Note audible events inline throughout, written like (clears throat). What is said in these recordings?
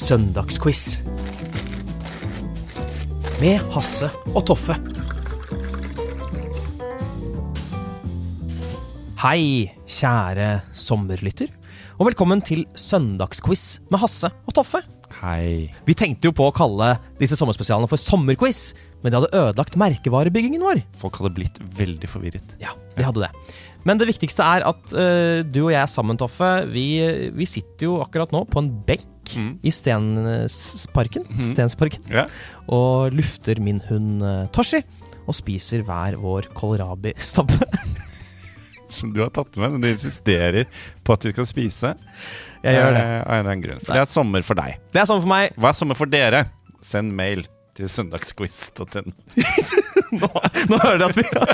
Søndagsquiz. Med Hasse og Toffe. Hei, kjære sommerlytter, og velkommen til Søndagsquiz med Hasse og Toffe. Hei. Vi tenkte jo på å kalle disse sommerspesialene for sommerquiz, men det hadde ødelagt merkevarebyggingen vår. Folk hadde blitt veldig forvirret. Ja, de hadde det. Men det viktigste er at uh, du og jeg sammen, Toffe, vi, vi sitter jo akkurat nå på en benk Mm. i Stensparken, mm. Stensparken Ja. og lufter min hund uh, Toshi, og spiser hver vår kålrabi-stabbe. (laughs) Som du har tatt med, men du insisterer på at vi skal spise. Jeg gjør det. eh, Av en eller annen grunn. For det er sommer for deg. Det er sommer for meg. Hva er sommer for dere? Send mail til søndagsquiz.no. (laughs) Nå, nå hører du at vi har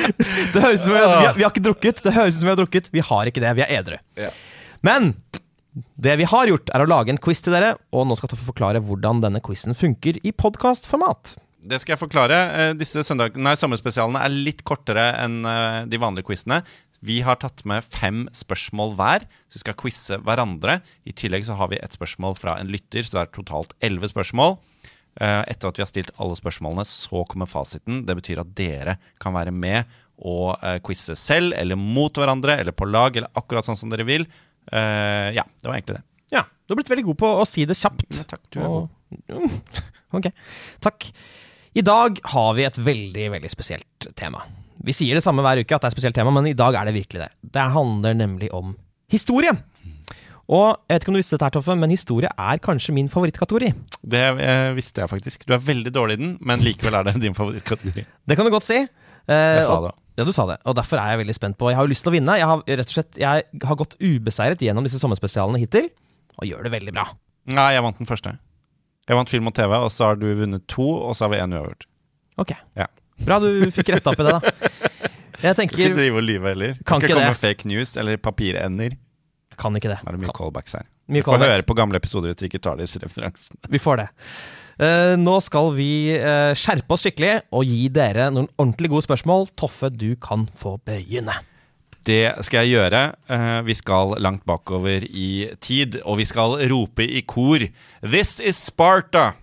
(laughs) Det høres ut som vi har, vi, har, vi har ikke drukket. Det høres ut som vi har drukket. Vi har ikke det. Vi er edru. Ja. Men det vi har gjort, er å lage en quiz til dere, og nå skal Toffe forklare hvordan denne quizen funker i podkastformat. Det skal jeg forklare. Eh, Disse søndag nei, sommerspesialene er litt kortere enn eh, de vanlige quizene. Vi har tatt med fem spørsmål hver, så vi skal quize hverandre. I tillegg så har vi et spørsmål fra en lytter, så det er totalt elleve spørsmål. Eh, Etter at vi har stilt alle spørsmålene, så kommer fasiten. Det betyr at dere kan være med og eh, quize selv, eller mot hverandre, eller på lag, eller akkurat sånn som dere vil. Eh, ja, det var egentlig det. Ja, du har blitt veldig god på å si det kjapt. Ja, takk, du er god. (laughs) Ok, takk. I dag har vi et veldig, veldig spesielt tema. Vi sier det samme hver uke, at det er et spesielt tema, men i dag er det virkelig det. Det handler nemlig om historie. Og jeg vet ikke om du visste dette, her, Toffe, men historie er kanskje min favorittkategori. Det eh, visste jeg faktisk. Du er veldig dårlig i den, men likevel er det din favorittkategori. Det kan du godt si. Eh, Jeg sa og- det. Ja, du sa det. Og derfor er jeg veldig spent på Jeg har jo lyst til å vinne. Jeg har rett og slett Jeg har gått ubeseiret gjennom disse sommerspesialene hittil, og gjør det veldig bra. Nei, jeg vant den første. Jeg vant film og TV, og så har du vunnet to, og så har vi én uavgjort. Ok. Ja. Bra du fikk retta opp i det, da. (laughs) Jeg Kan ikke drive og lyve heller. Kan Kan ikke ikke komme det. fake news eller papirender. Kan ikke det. Nå er det mye Kan, callbacks her. mye vi får callbacks. høre på gamle episoder hvis vi ikke tar disse referansene. Vi får det. Uh, nå skal vi uh, skjerpe oss skikkelig og gi dere noen ordentlig gode spørsmål. Toffe, du kan få begynne. Det skal jeg gjøre. Eh, vi skal langt bakover i tid, og vi skal rope i kor This is Sparta!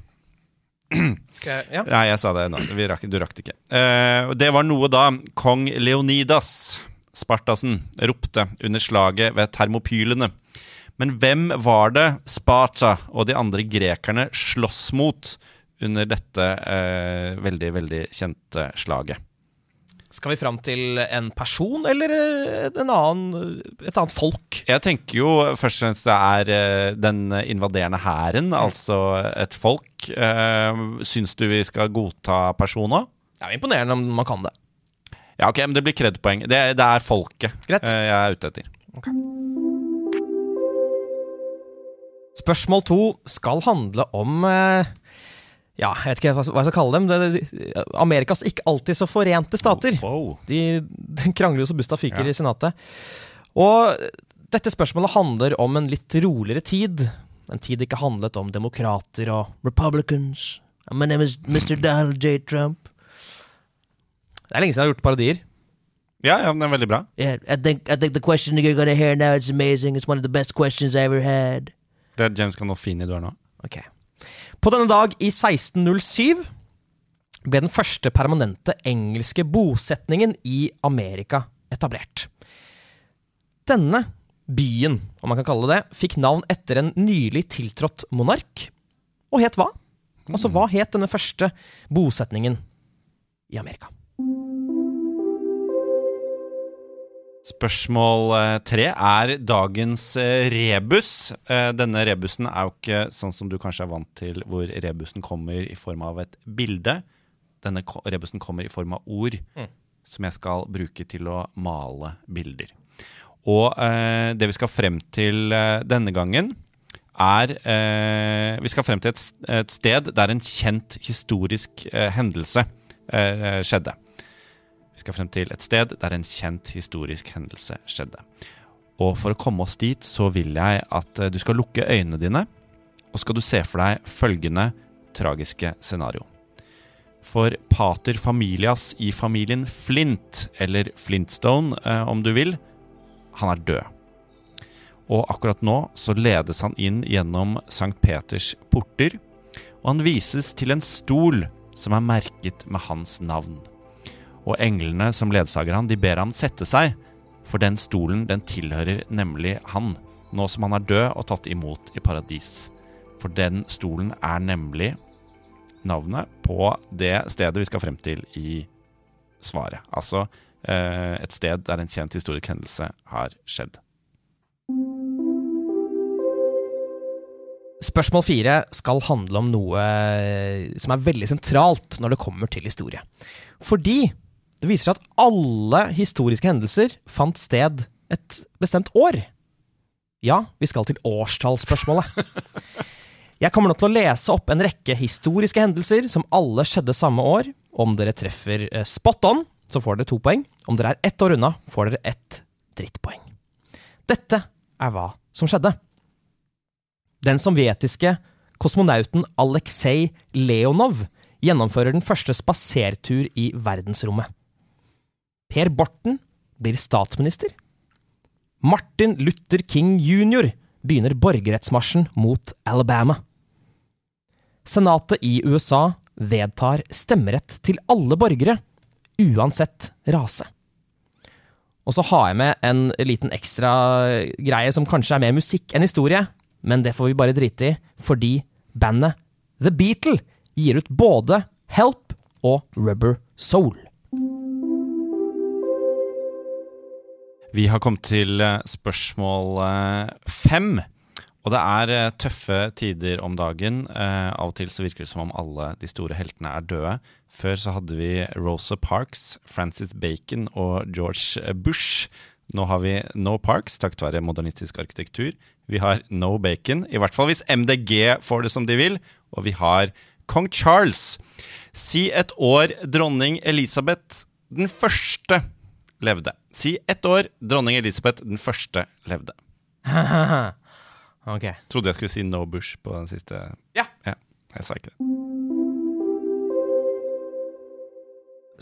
(clears throat) Jeg, ja. Nei, jeg sa det nå. Vi rakk, du rakk det ikke. Det var noe da kong Leonidas, Spartasen, ropte under slaget ved Termopylene. Men hvem var det Sparta og de andre grekerne sloss mot under dette eh, veldig, veldig kjente slaget? Skal vi fram til en person eller eh, en annen, et annet folk? Jeg tenker jo først og fremst det er eh, den invaderende hæren, altså et folk. Eh, syns du vi skal godta personer? Det er imponerende om man kan det. Ja, ok, men det blir kredpoeng. Det, det er folket Greit. eh, jeg er ute etter. Spørsmål to skal handle om eh, Ja, jeg vet ikke hva hva jeg skal kalle dem. Det, Amerikas ikke alltid så forente stater. Wow. De, de krangler jo så busta fyker Ja. i Senatet. Og dette spørsmålet handler om en litt roligere tid. En tid det ikke handlet om demokrater og republicans. My name is Mr. Donald J. Trump. Det er lenge siden jeg har gjort parodier. Ja, ja, den er veldig bra. Yeah, I think I think the question you're gonna hear now is amazing. It's one of the best questions I ever had. Det er James Gandolfini du er nå. Ok. På denne dag i 1607 ble den første permanente engelske bosetningen i Amerika etablert. Denne byen, om man kan kalle det det, fikk navn etter en nylig tiltrådt monark. Og het hva? Altså, hva het denne første bosetningen i Amerika? Spørsmål eh, tre er dagens eh, rebus. Eh, Denne rebusen er jo ikke sånn som du kanskje er vant til, hvor rebusen kommer i form av et bilde. denne rebusen kommer i form av ord som jeg skal bruke til å male bilder. Og eh, det vi skal frem til denne gangen, er eh, Vi skal frem til et, et sted der en kjent historisk eh, hendelse skjedde. Vi skal frem til et sted der en kjent historisk hendelse skjedde. Og for å komme oss dit, så vil jeg at eh, du skal lukke øynene dine, og skal du se for deg følgende tragiske scenario. For pater familias i familien Flint, eller Flintstone eh, om du vil, han er død. Og akkurat nå så ledes han inn gjennom St. Peters porter, og han vises til en stol som er merket med hans navn. Og englene som ledsager han, de ber han sette seg, for den stolen den tilhører nemlig han, nå som han er død og tatt imot i paradis. For den stolen er nemlig navnet på det stedet vi skal frem til i svaret. Altså eh, et sted der en kjent historisk hendelse har skjedd. Spørsmål fire skal handle om noe eh, som er veldig sentralt når det kommer til historie. Fordi det viser seg at alle historiske hendelser fant sted et bestemt år. Ja, vi skal til årstallsspørsmålet. Jeg kommer nå til å lese opp en rekke historiske hendelser som alle skjedde samme år. Om dere treffer eh, spot on, så får dere to poeng. Om dere er ett år unna, får dere ett drittpoeng. Dette er hva som skjedde. Den sovjetiske kosmonauten Aleksej Leonov gjennomfører den første spasertur i verdensrommet. Per Borten blir statsminister. Martin Luther King jr. begynner borgerrettsmarsjen mot Alabama. Senatet i USA vedtar stemmerett til alle borgere, uansett rase. Og så har jeg med en liten ekstra greie som kanskje er mer musikk enn historie, men det får vi bare drite i, fordi bandet The Beatle gir ut både Help og Rubber Soul. Vi har kommet til eh, spørsmål eh, fem. Og det er eh, tøffe tider om dagen. Av og til så virker det som om alle de store heltene er døde. Før så hadde vi Rosa Parks, Francis Bacon og George Bush. Nå har vi No Parks, takket være modernistisk arkitektur. Vi har No Bacon, i hvert fall hvis MDG får det som de vil. Og vi har Kong Charles. Si et år dronning Elisabeth den første levde. Si ett år dronning Elisabeth den første levde. (laughs) ok. Trodde jeg skulle si no Bush på den siste. Ja. ja jeg sa ikke det.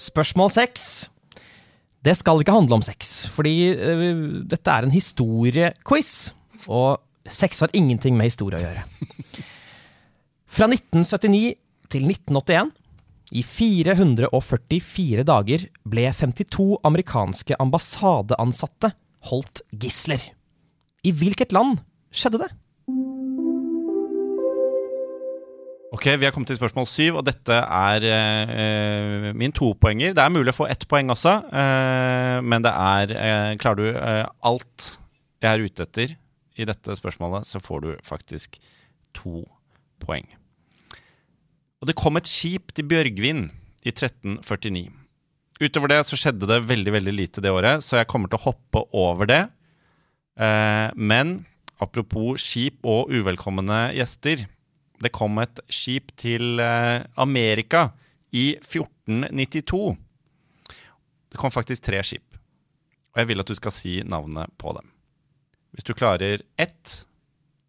Spørsmål seks. Det skal ikke handle om sex, fordi uh, dette er en historiequiz. Og sex har ingenting med historie å gjøre. Fra 1979 til 1981, i 444 dager, ble 52 amerikanske ambassadeansatte holdt gisler. I hvilket land skjedde det? Ok, Vi har kommet til spørsmål syv, og dette er eh, min topoenger. Det er mulig å få ett poeng også, eh, men det er eh, Klarer du eh, alt jeg er ute etter i dette spørsmålet, så får du faktisk to poeng. Og det kom et skip til Bjørgvin i 1349. Utover det så skjedde det veldig veldig lite det året, så jeg kommer til å hoppe over det. Eh, men apropos skip og uvelkomne gjester. Det kom et skip til eh, Amerika i 1492. Det kom faktisk tre skip. Og jeg vil at du skal si navnet på dem. Hvis du klarer ett,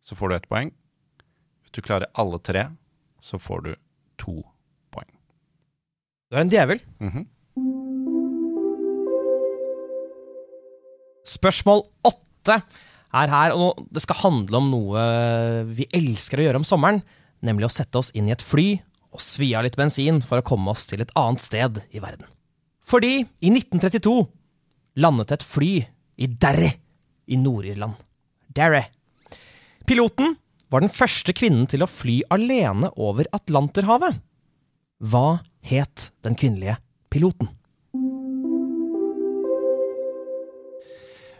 så får du ett poeng. Hvis du klarer alle tre, så får du to poeng. Du er en djevel. Mhm. Spørsmål åtte er her, og det skal handle om noe vi elsker å gjøre om sommeren, nemlig å sette oss inn i et fly og svi av litt bensin for å komme oss til et annet sted i verden. Fordi i 1932 landet et fly i Derry i Nord-Irland. Derry. Piloten var den første kvinnen til å fly alene over Atlanterhavet. Hva het den kvinnelige piloten?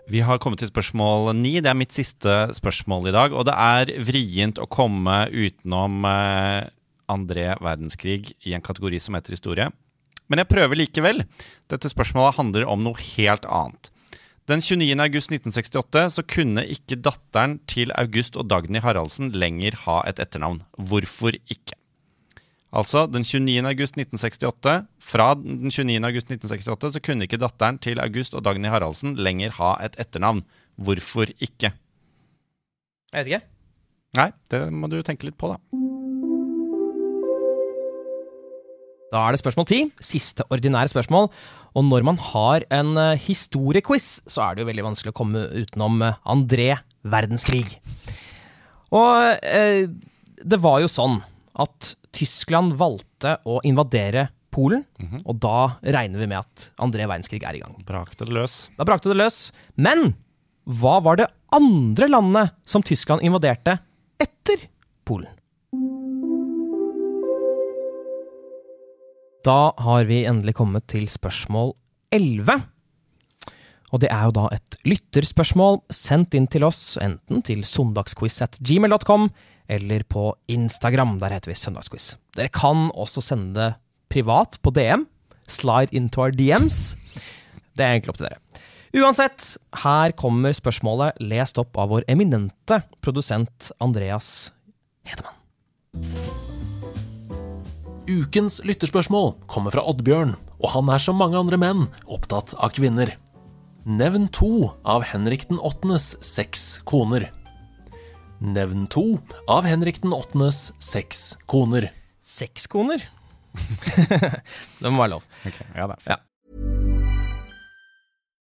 Vi har kommet til spørsmål ni. Det er mitt siste spørsmål i dag. Og det er vrient å komme utenom andre André verdenskrig i en kategori som heter historie. Men jeg prøver likevel. Dette spørsmålet handler om noe helt annet. Den 29. august 1968 så kunne ikke datteren til August og Dagny Haraldsen lenger ha et etternavn. Hvorfor ikke? Altså, den 29. august 1968, fra den 29. august 1968 så kunne ikke datteren til August og Dagny Haraldsen lenger ha et etternavn. Hvorfor ikke? Jeg vet ikke. Nei, det må du tenke litt på, da. Da er det spørsmål ti. Siste ordinære spørsmål. Og når man har en eh, historiequiz, så er det jo veldig vanskelig å komme utenom eh, André verdenskrig. Og eh, det var jo sånn at Tyskland valgte å invadere Polen, og da regner vi med at André verdenskrig er i gang. Brakte det løs. Da brakte det løs. Men hva var det andre landet som Tyskland invaderte etter Polen? Da har vi endelig kommet til spørsmål 11. Og det er jo da et lytterspørsmål sendt inn til oss, enten til søndagsquiz.gmail.com eller på Instagram. Der heter vi Søndagsquiz. Dere kan også sende det privat på DM. Slide into our DMs. Det er egentlig opp til dere. Uansett, her kommer spørsmålet lest opp av vår eminente produsent Andreas Hedemann. Ukens lytterspørsmål kommer fra Oddbjørn, og han er som mange andre menn opptatt av kvinner. Nevn to av Henrik den åttendes seks koner. Nevn to av Henrik den åttendes seks koner. Seks koner. (laughs) det må være lov. Okay, ja, det er Ja.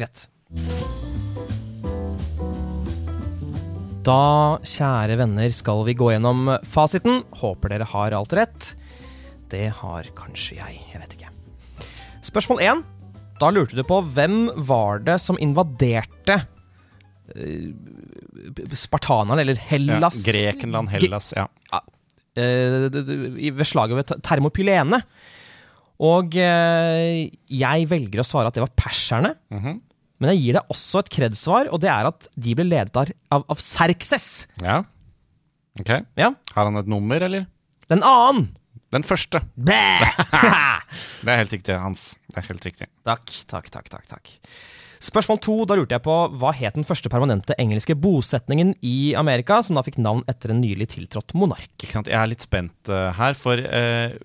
Greit. Da, kjære venner, skal vi gå gjennom fasiten. Håper dere har alt rett. Det har kanskje jeg. Jeg vet ikke. Spørsmål én. Da lurte du på hvem var det som invaderte eh, spartanerne, eller Ja, Hellas Grekenland, Hellas, ja. eh, d- i- ved slaget ved Termopylene. Og eh, jeg velger å svare at det var perserne. Mhm. Men jeg gir deg også et kreds-svar, og det er at de ble ledet av, av, Serkses. Ja. Ok. Ja. Har han et nummer, eller? Den annen. Den første. (laughs) Det er helt riktig, Hans. Det er helt riktig. takk, takk, takk, takk, takk. Spørsmål to, da lurte jeg på hva het den første permanente engelske bosetningen i Amerika, som da fikk navn etter en nylig tiltrådt monark? Ikke sant? Jeg er litt spent uh, her, for uh,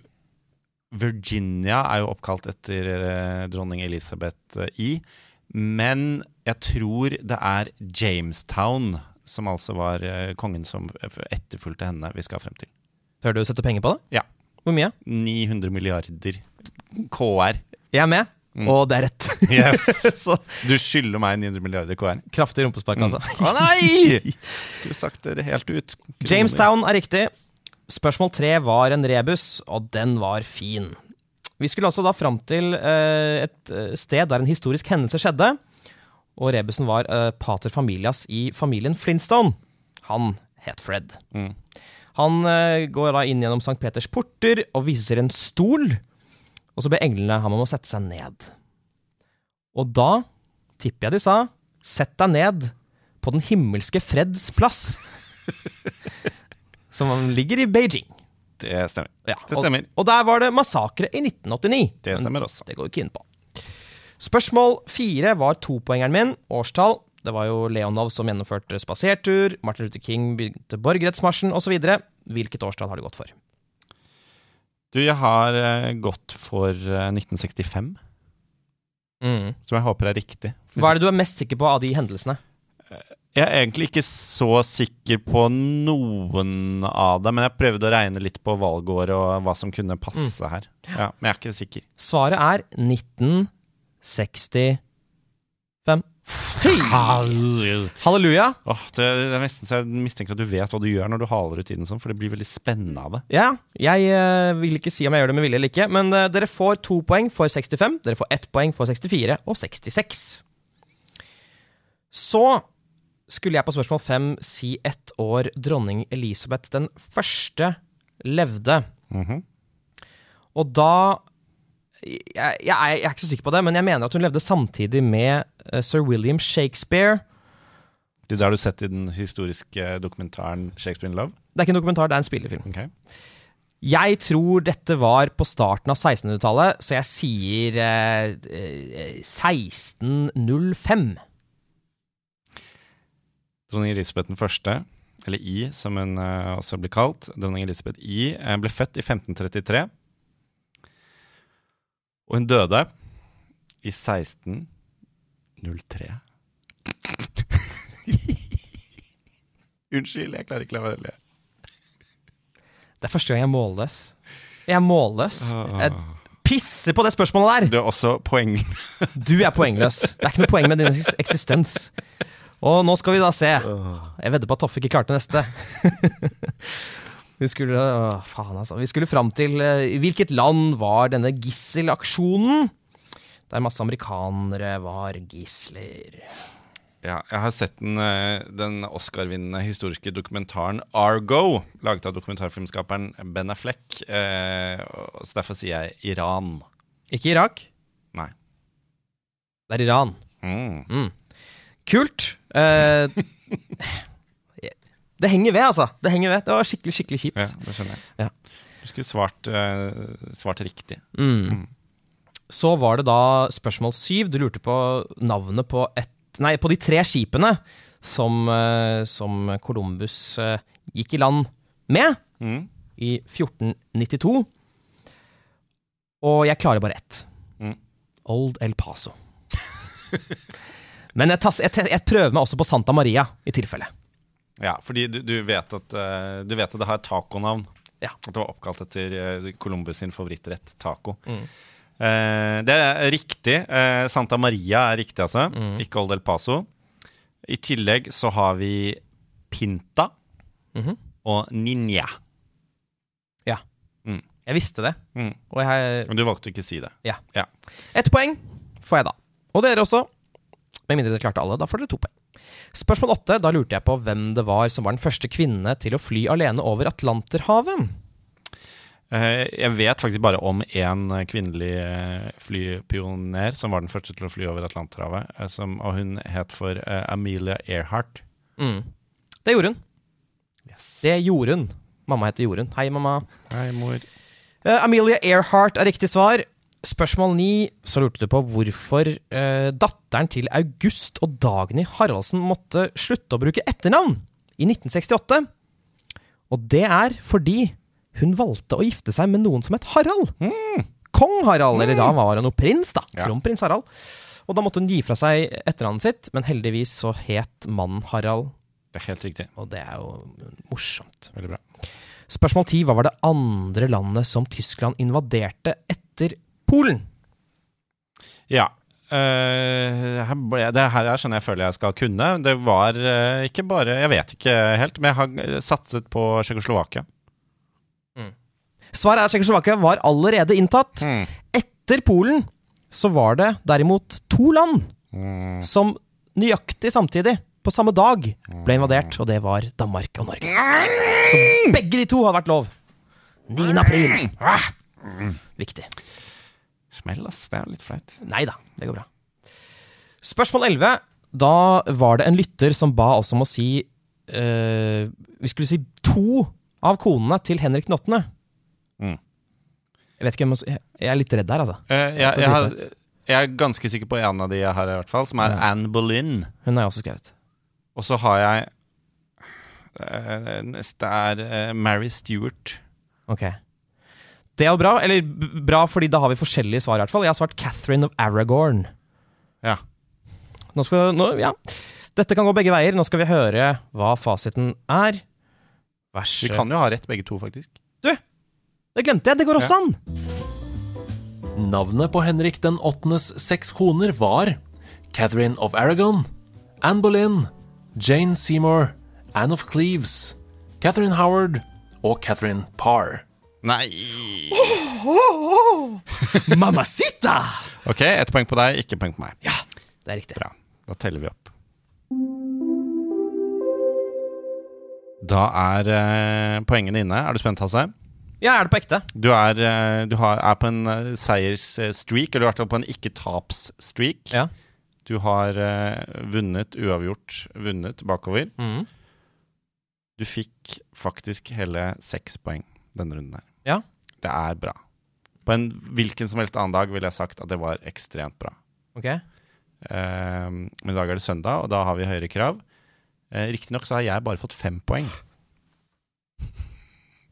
Virginia er jo oppkalt etter uh, dronning Elizabeth i. Men jeg tror det er Jamestown, som altså var eh, kongen som etterfulgte henne, vi skal frem til. Tør du å sette penger på det? Ja. Hvor mye? 900 milliarder KR. Jeg er med, Mm. og det er rett. Yes! (laughs) Du skylder meg 900 milliarder KR. kraftig rumpespark, altså. (laughs) Å nei! Skulle sagt det helt ut. Jamestown er riktig. Spørsmål tre var en rebus, og den var fin. Vi skulle altså da fram til eh, et eh, sted der en historisk hendelse skjedde. Og rebusen var eh, pater familias i familien Flintstone. Han het Fred. Mm. Han går da inn gjennom St. Peters porter og viser en stol. Og så ber englene ham om å sette seg ned. Og da tipper jeg de sa 'sett deg ned på den himmelske Freds plass'. (laughs) som ligger i Beijing. Det stemmer. Ja, Det stemmer. Og, og der var det massakre i 1989. Det stemmer også. Det går vi ikke inn på. Spørsmål fire var topoengeren min. Årstall. Det var jo Leonov som gjennomførte spasertur. Martin Luther King begynte borgerrettsmarsjen osv. Hvilket årstall har du gått for? Du, jeg har eh, gått for eh, 1965, som jeg håper er riktig. Hva er det du er mest sikker på av de hendelsene? Jeg er egentlig ikke så sikker på noen av det, men jeg prøvde å regne litt på valgåret og hva som kunne passe her. Ja, men jeg er ikke sikker. Svaret er 1965. Hey! Halleluja. Halleluja. Åh, det, det er nesten så jeg mistenker at du vet hva du gjør når du haler ut tiden sånn, for det blir veldig spennende av det. Ja, jeg uh, vil ikke si om jeg gjør det med vilje eller ikke, men uh, dere får to poeng for 65, dere får ett poeng for 64 og 66. Så skulle jeg på spørsmål fem si ett år dronning Elisabeth den første levde. Mhm. Og da jeg, jeg, jeg er ikke så sikker på det, men jeg mener at hun levde samtidig med eh, sir William Shakespeare. Det har du sett i den historiske dokumentaren 'Shakespeare in Love'? Det er ikke en dokumentar, det er en spillefilm. Okay. Jeg tror dette var på starten av 1600-tallet, så jeg sier eh, eh, 1605. Dronning Elisabeth den første, eller I, som hun eh, også blir kalt, dronning Elisabeth I, eh, ble født i 1533. Og hun døde i 1603. (laughs) Unnskyld, jeg klarer ikke la være å le. Det er første gang jeg er målløs. Jeg er målløs. Jeg pisser på det spørsmålet der! Du er også poeng... Du er poengløs. Det er ikke noe poeng med din eksistens. Og nå skal vi da se. Jeg vedder på at Toffe ikke klarte neste. (laughs) Vi skulle, å, faen altså. Vi skulle fram til eh, I hvilket land var denne gisselaksjonen? Der masse amerikanere var gisler. Ja, jeg har sett den, eh, den Oscar-vinnende historiske dokumentaren Argo, laget av dokumentarfilmskaperen Ben Affleck. Eh, så derfor sier jeg Iran. Ikke Irak. Nei. Det er Iran. Mm. Mm. Kult. Uh, det henger ved, altså. Det henger ved. Det var skikkelig, skikkelig kjipt. Ja, det skjønner jeg. Ja. Du skulle svart, uh, svart riktig. Mm. Så var det da spørsmål syv. Du lurte på navnet på et Nei, på de tre skipene som, uh, som Columbus uh, gikk i land med Mm. i 1492. Og jeg klarer bare ett. Mm. Old El Paso. (laughs) Men jeg, tas, jeg, jeg prøver meg også på Santa Maria, i tilfelle. Ja, fordi du, du, vet at, eh, du vet at det har et taconavn. Ja. At det var oppkalt etter eh, Columbus sin favorittrett, taco. Mm. Eh, det er riktig. Eh, Santa Maria er riktig, altså. Mm. Ikke Old El Paso. I tillegg så har vi Pinta Mhm. og Ninja. Jeg visste det. Mm. Og jeg Men du valgte ikke å si det. Ett poeng får jeg da. Og dere også. Med mindre dere klarte alle, da får dere to poeng. Spørsmål åtte. Da lurte jeg på hvem det var som var den første kvinne til å fly alene over Atlanterhavet. Eh, jeg vet faktisk bare om én kvinnelig eh, flypioner som var den første til å fly over Atlanterhavet. eh, som- Og hun het for Amelia Earhart. Mm. Det gjorde hun. Det gjorde hun. Mamma heter Jorunn. Hei, mamma. Hei, mor. Uh, Amelia Earhart er riktig svar. Spørsmål ni, så lurte du på hvorfor eh, datteren til August og Dagny Haraldsen måtte slutte å bruke etternavn i 1968. Og det er fordi hun valgte å gifte seg med noen som het Harald. Kong Harald, eller da var han jo prins, da. Ja. Kronprins Harald. Og da måtte hun gi fra seg etternavnet sitt, men heldigvis så het mannen Harald, Det er helt riktig. og det er jo morsomt. Veldig bra. Spørsmål 10. Hva var det andre landet som Tyskland invaderte etter Polen? Ja. Uh, her ble, det her er sånn jeg føler jeg skal kunne. Det var uh, ikke bare Jeg vet ikke helt, men jeg har satset på Tsjekkoslovakia. Svaret er at Tsjekkoslovakia var allerede inntatt. Mm. Etter Polen så var det derimot to land Mm. som nøyaktig samtidig, på samme dag, ble invadert, og det var Danmark og Norge. Så begge de to hadde vært lov. 9. april. Ah! Viktig. Smell, ass. Det er litt flaut. Nei da, det går bra. Spørsmål 11. Da var det en lytter som ba oss om å si eh, Vi skulle si to av konene til Henrik den 8. Mm. Jeg vet ikke hvem jeg er litt redd der, altså. Uh, jeg, jeg, har, jeg er ganske sikker på en av de jeg har, i hvert fall, som er Ja. Anne Boleyn. Hun har jeg også skrevet. Og så har jeg uh, Neste er uh, Mary Stewart. Ok. Det er jo bra, eller bra fordi da har vi forskjellige svar, i hvert fall. Jeg har svart Catherine of Aragorn. Ja. Nå skal nå, Ja. Dette kan gå begge veier. Nå skal vi høre hva fasiten er. Vers Vi kan jo ha rett, begge to, faktisk. Du! Det glemte jeg! Det går også Ja. an! Navnet på Henrik den åttendes seks koner var Catherine of Aragon, Anne Boleyn, Jane Seymour, Anne of Cleves, Catherine Howard og Catherine Parr. Nei Mamacita! Ok, ett poeng på deg, ikke poeng på meg. Ja, det er riktig. Bra. Da teller vi opp. Da er eh, poengene inne. Er du spent, Hasse? Ja, er det på ekte? Du er, eh, du har, er på en eh, seiersstreak, eller i hvert fall på en ikke-taps-streak. Ja. Du har eh, vunnet, uavgjort, vunnet bakover. Mm. Du fikk faktisk hele seks poeng denne runden her. Ja. Det er bra. På en hvilken som helst annen dag ville jeg sagt at det var ekstremt bra. Ok. Eh, men i dag er det søndag, og da har vi høyere krav. Eh, Riktignok så har jeg bare fått fem poeng.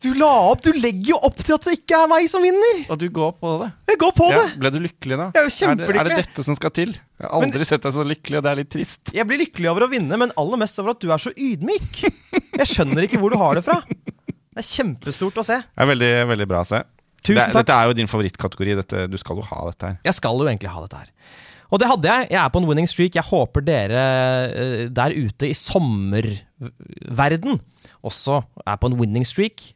Du la opp! Du legger jo opp til at det ikke er meg som vinner! Og du går på det. Jeg går på Ja, det! ble du lykkelig da? Jeg er jo Er det, er det dette som skal til? Jeg har aldri sett deg så lykkelig, og det er litt trist. Jeg blir lykkelig over å vinne, men aller mest over at du er så ydmyk. Jeg skjønner ikke hvor du har det fra. Det er kjempestort å se. Det er veldig, veldig bra å se. Tusen det, takk. Dette er jo din favorittkategori. Dette, du skal jo ha dette her. Jeg skal jo egentlig ha dette her. Og det hadde jeg. Jeg er på en winning streak. Jeg håper dere eh, der ute i sommerverden også er på en winning streak.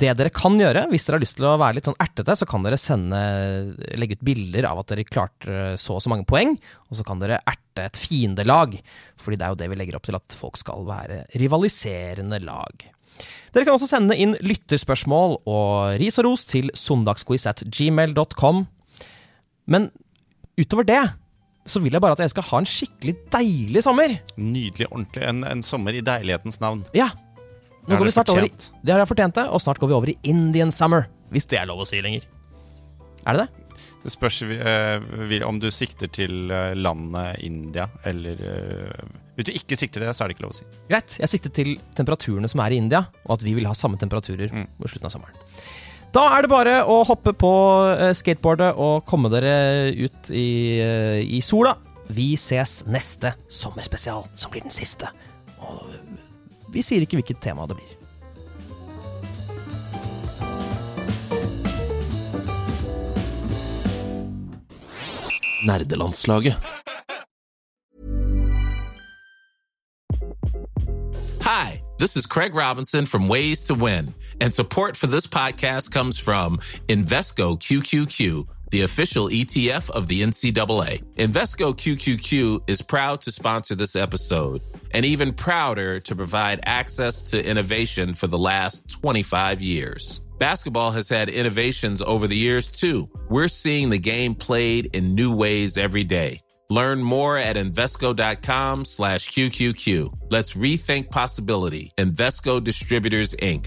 Det dere kan gjøre, hvis dere har lyst til å være litt sånn ertete, så kan dere sende, legge ut bilder av at dere klarte så og så mange poeng, og så kan dere erte et fiendelag. Fordi det er jo det vi legger opp til, at folk skal være rivaliserende lag. Dere kan også sende inn lytterspørsmål og ris og ros til søndagsquiz at gmail.com. Men utover det så vil jeg bare at jeg skal ha en skikkelig deilig sommer. Nydelig, ordentlig. En, en sommer i deilighetens navn. Ja. Nå går vi snart fortjent? over i. Det har jeg fortjent det, og snart går vi over i Indian summer. Hvis det er lov å si lenger. Er det det? Det spørs uh, om du sikter til eh, landet India, eller uh, Hvis du ikke sikter til det, så er det ikke lov å si. Greit. Jeg sikter til temperaturene som er i India, og at vi vil ha samme temperaturer Mm. mot slutten av sommeren. Da er det bare å hoppe på skateboardet og komme dere ut i, i sola. Vi ses neste sommerspesial, som blir den siste. Og vi sier ikke hvilket tema det blir. Nerdelandslaget. Hi, this is Craig Robinson from Ways to Win, and support for this podcast comes from Invesco QQQ, the official ETF of the NCAA. Invesco QQQ is proud to sponsor this episode, and even prouder to provide access to innovation for the last 25 years. Basketball has had innovations over the years too. We're seeing the game played in new ways every day. Learn more at Invesco.com slash QQQ. Let's rethink possibility. Invesco Distributors, Inc.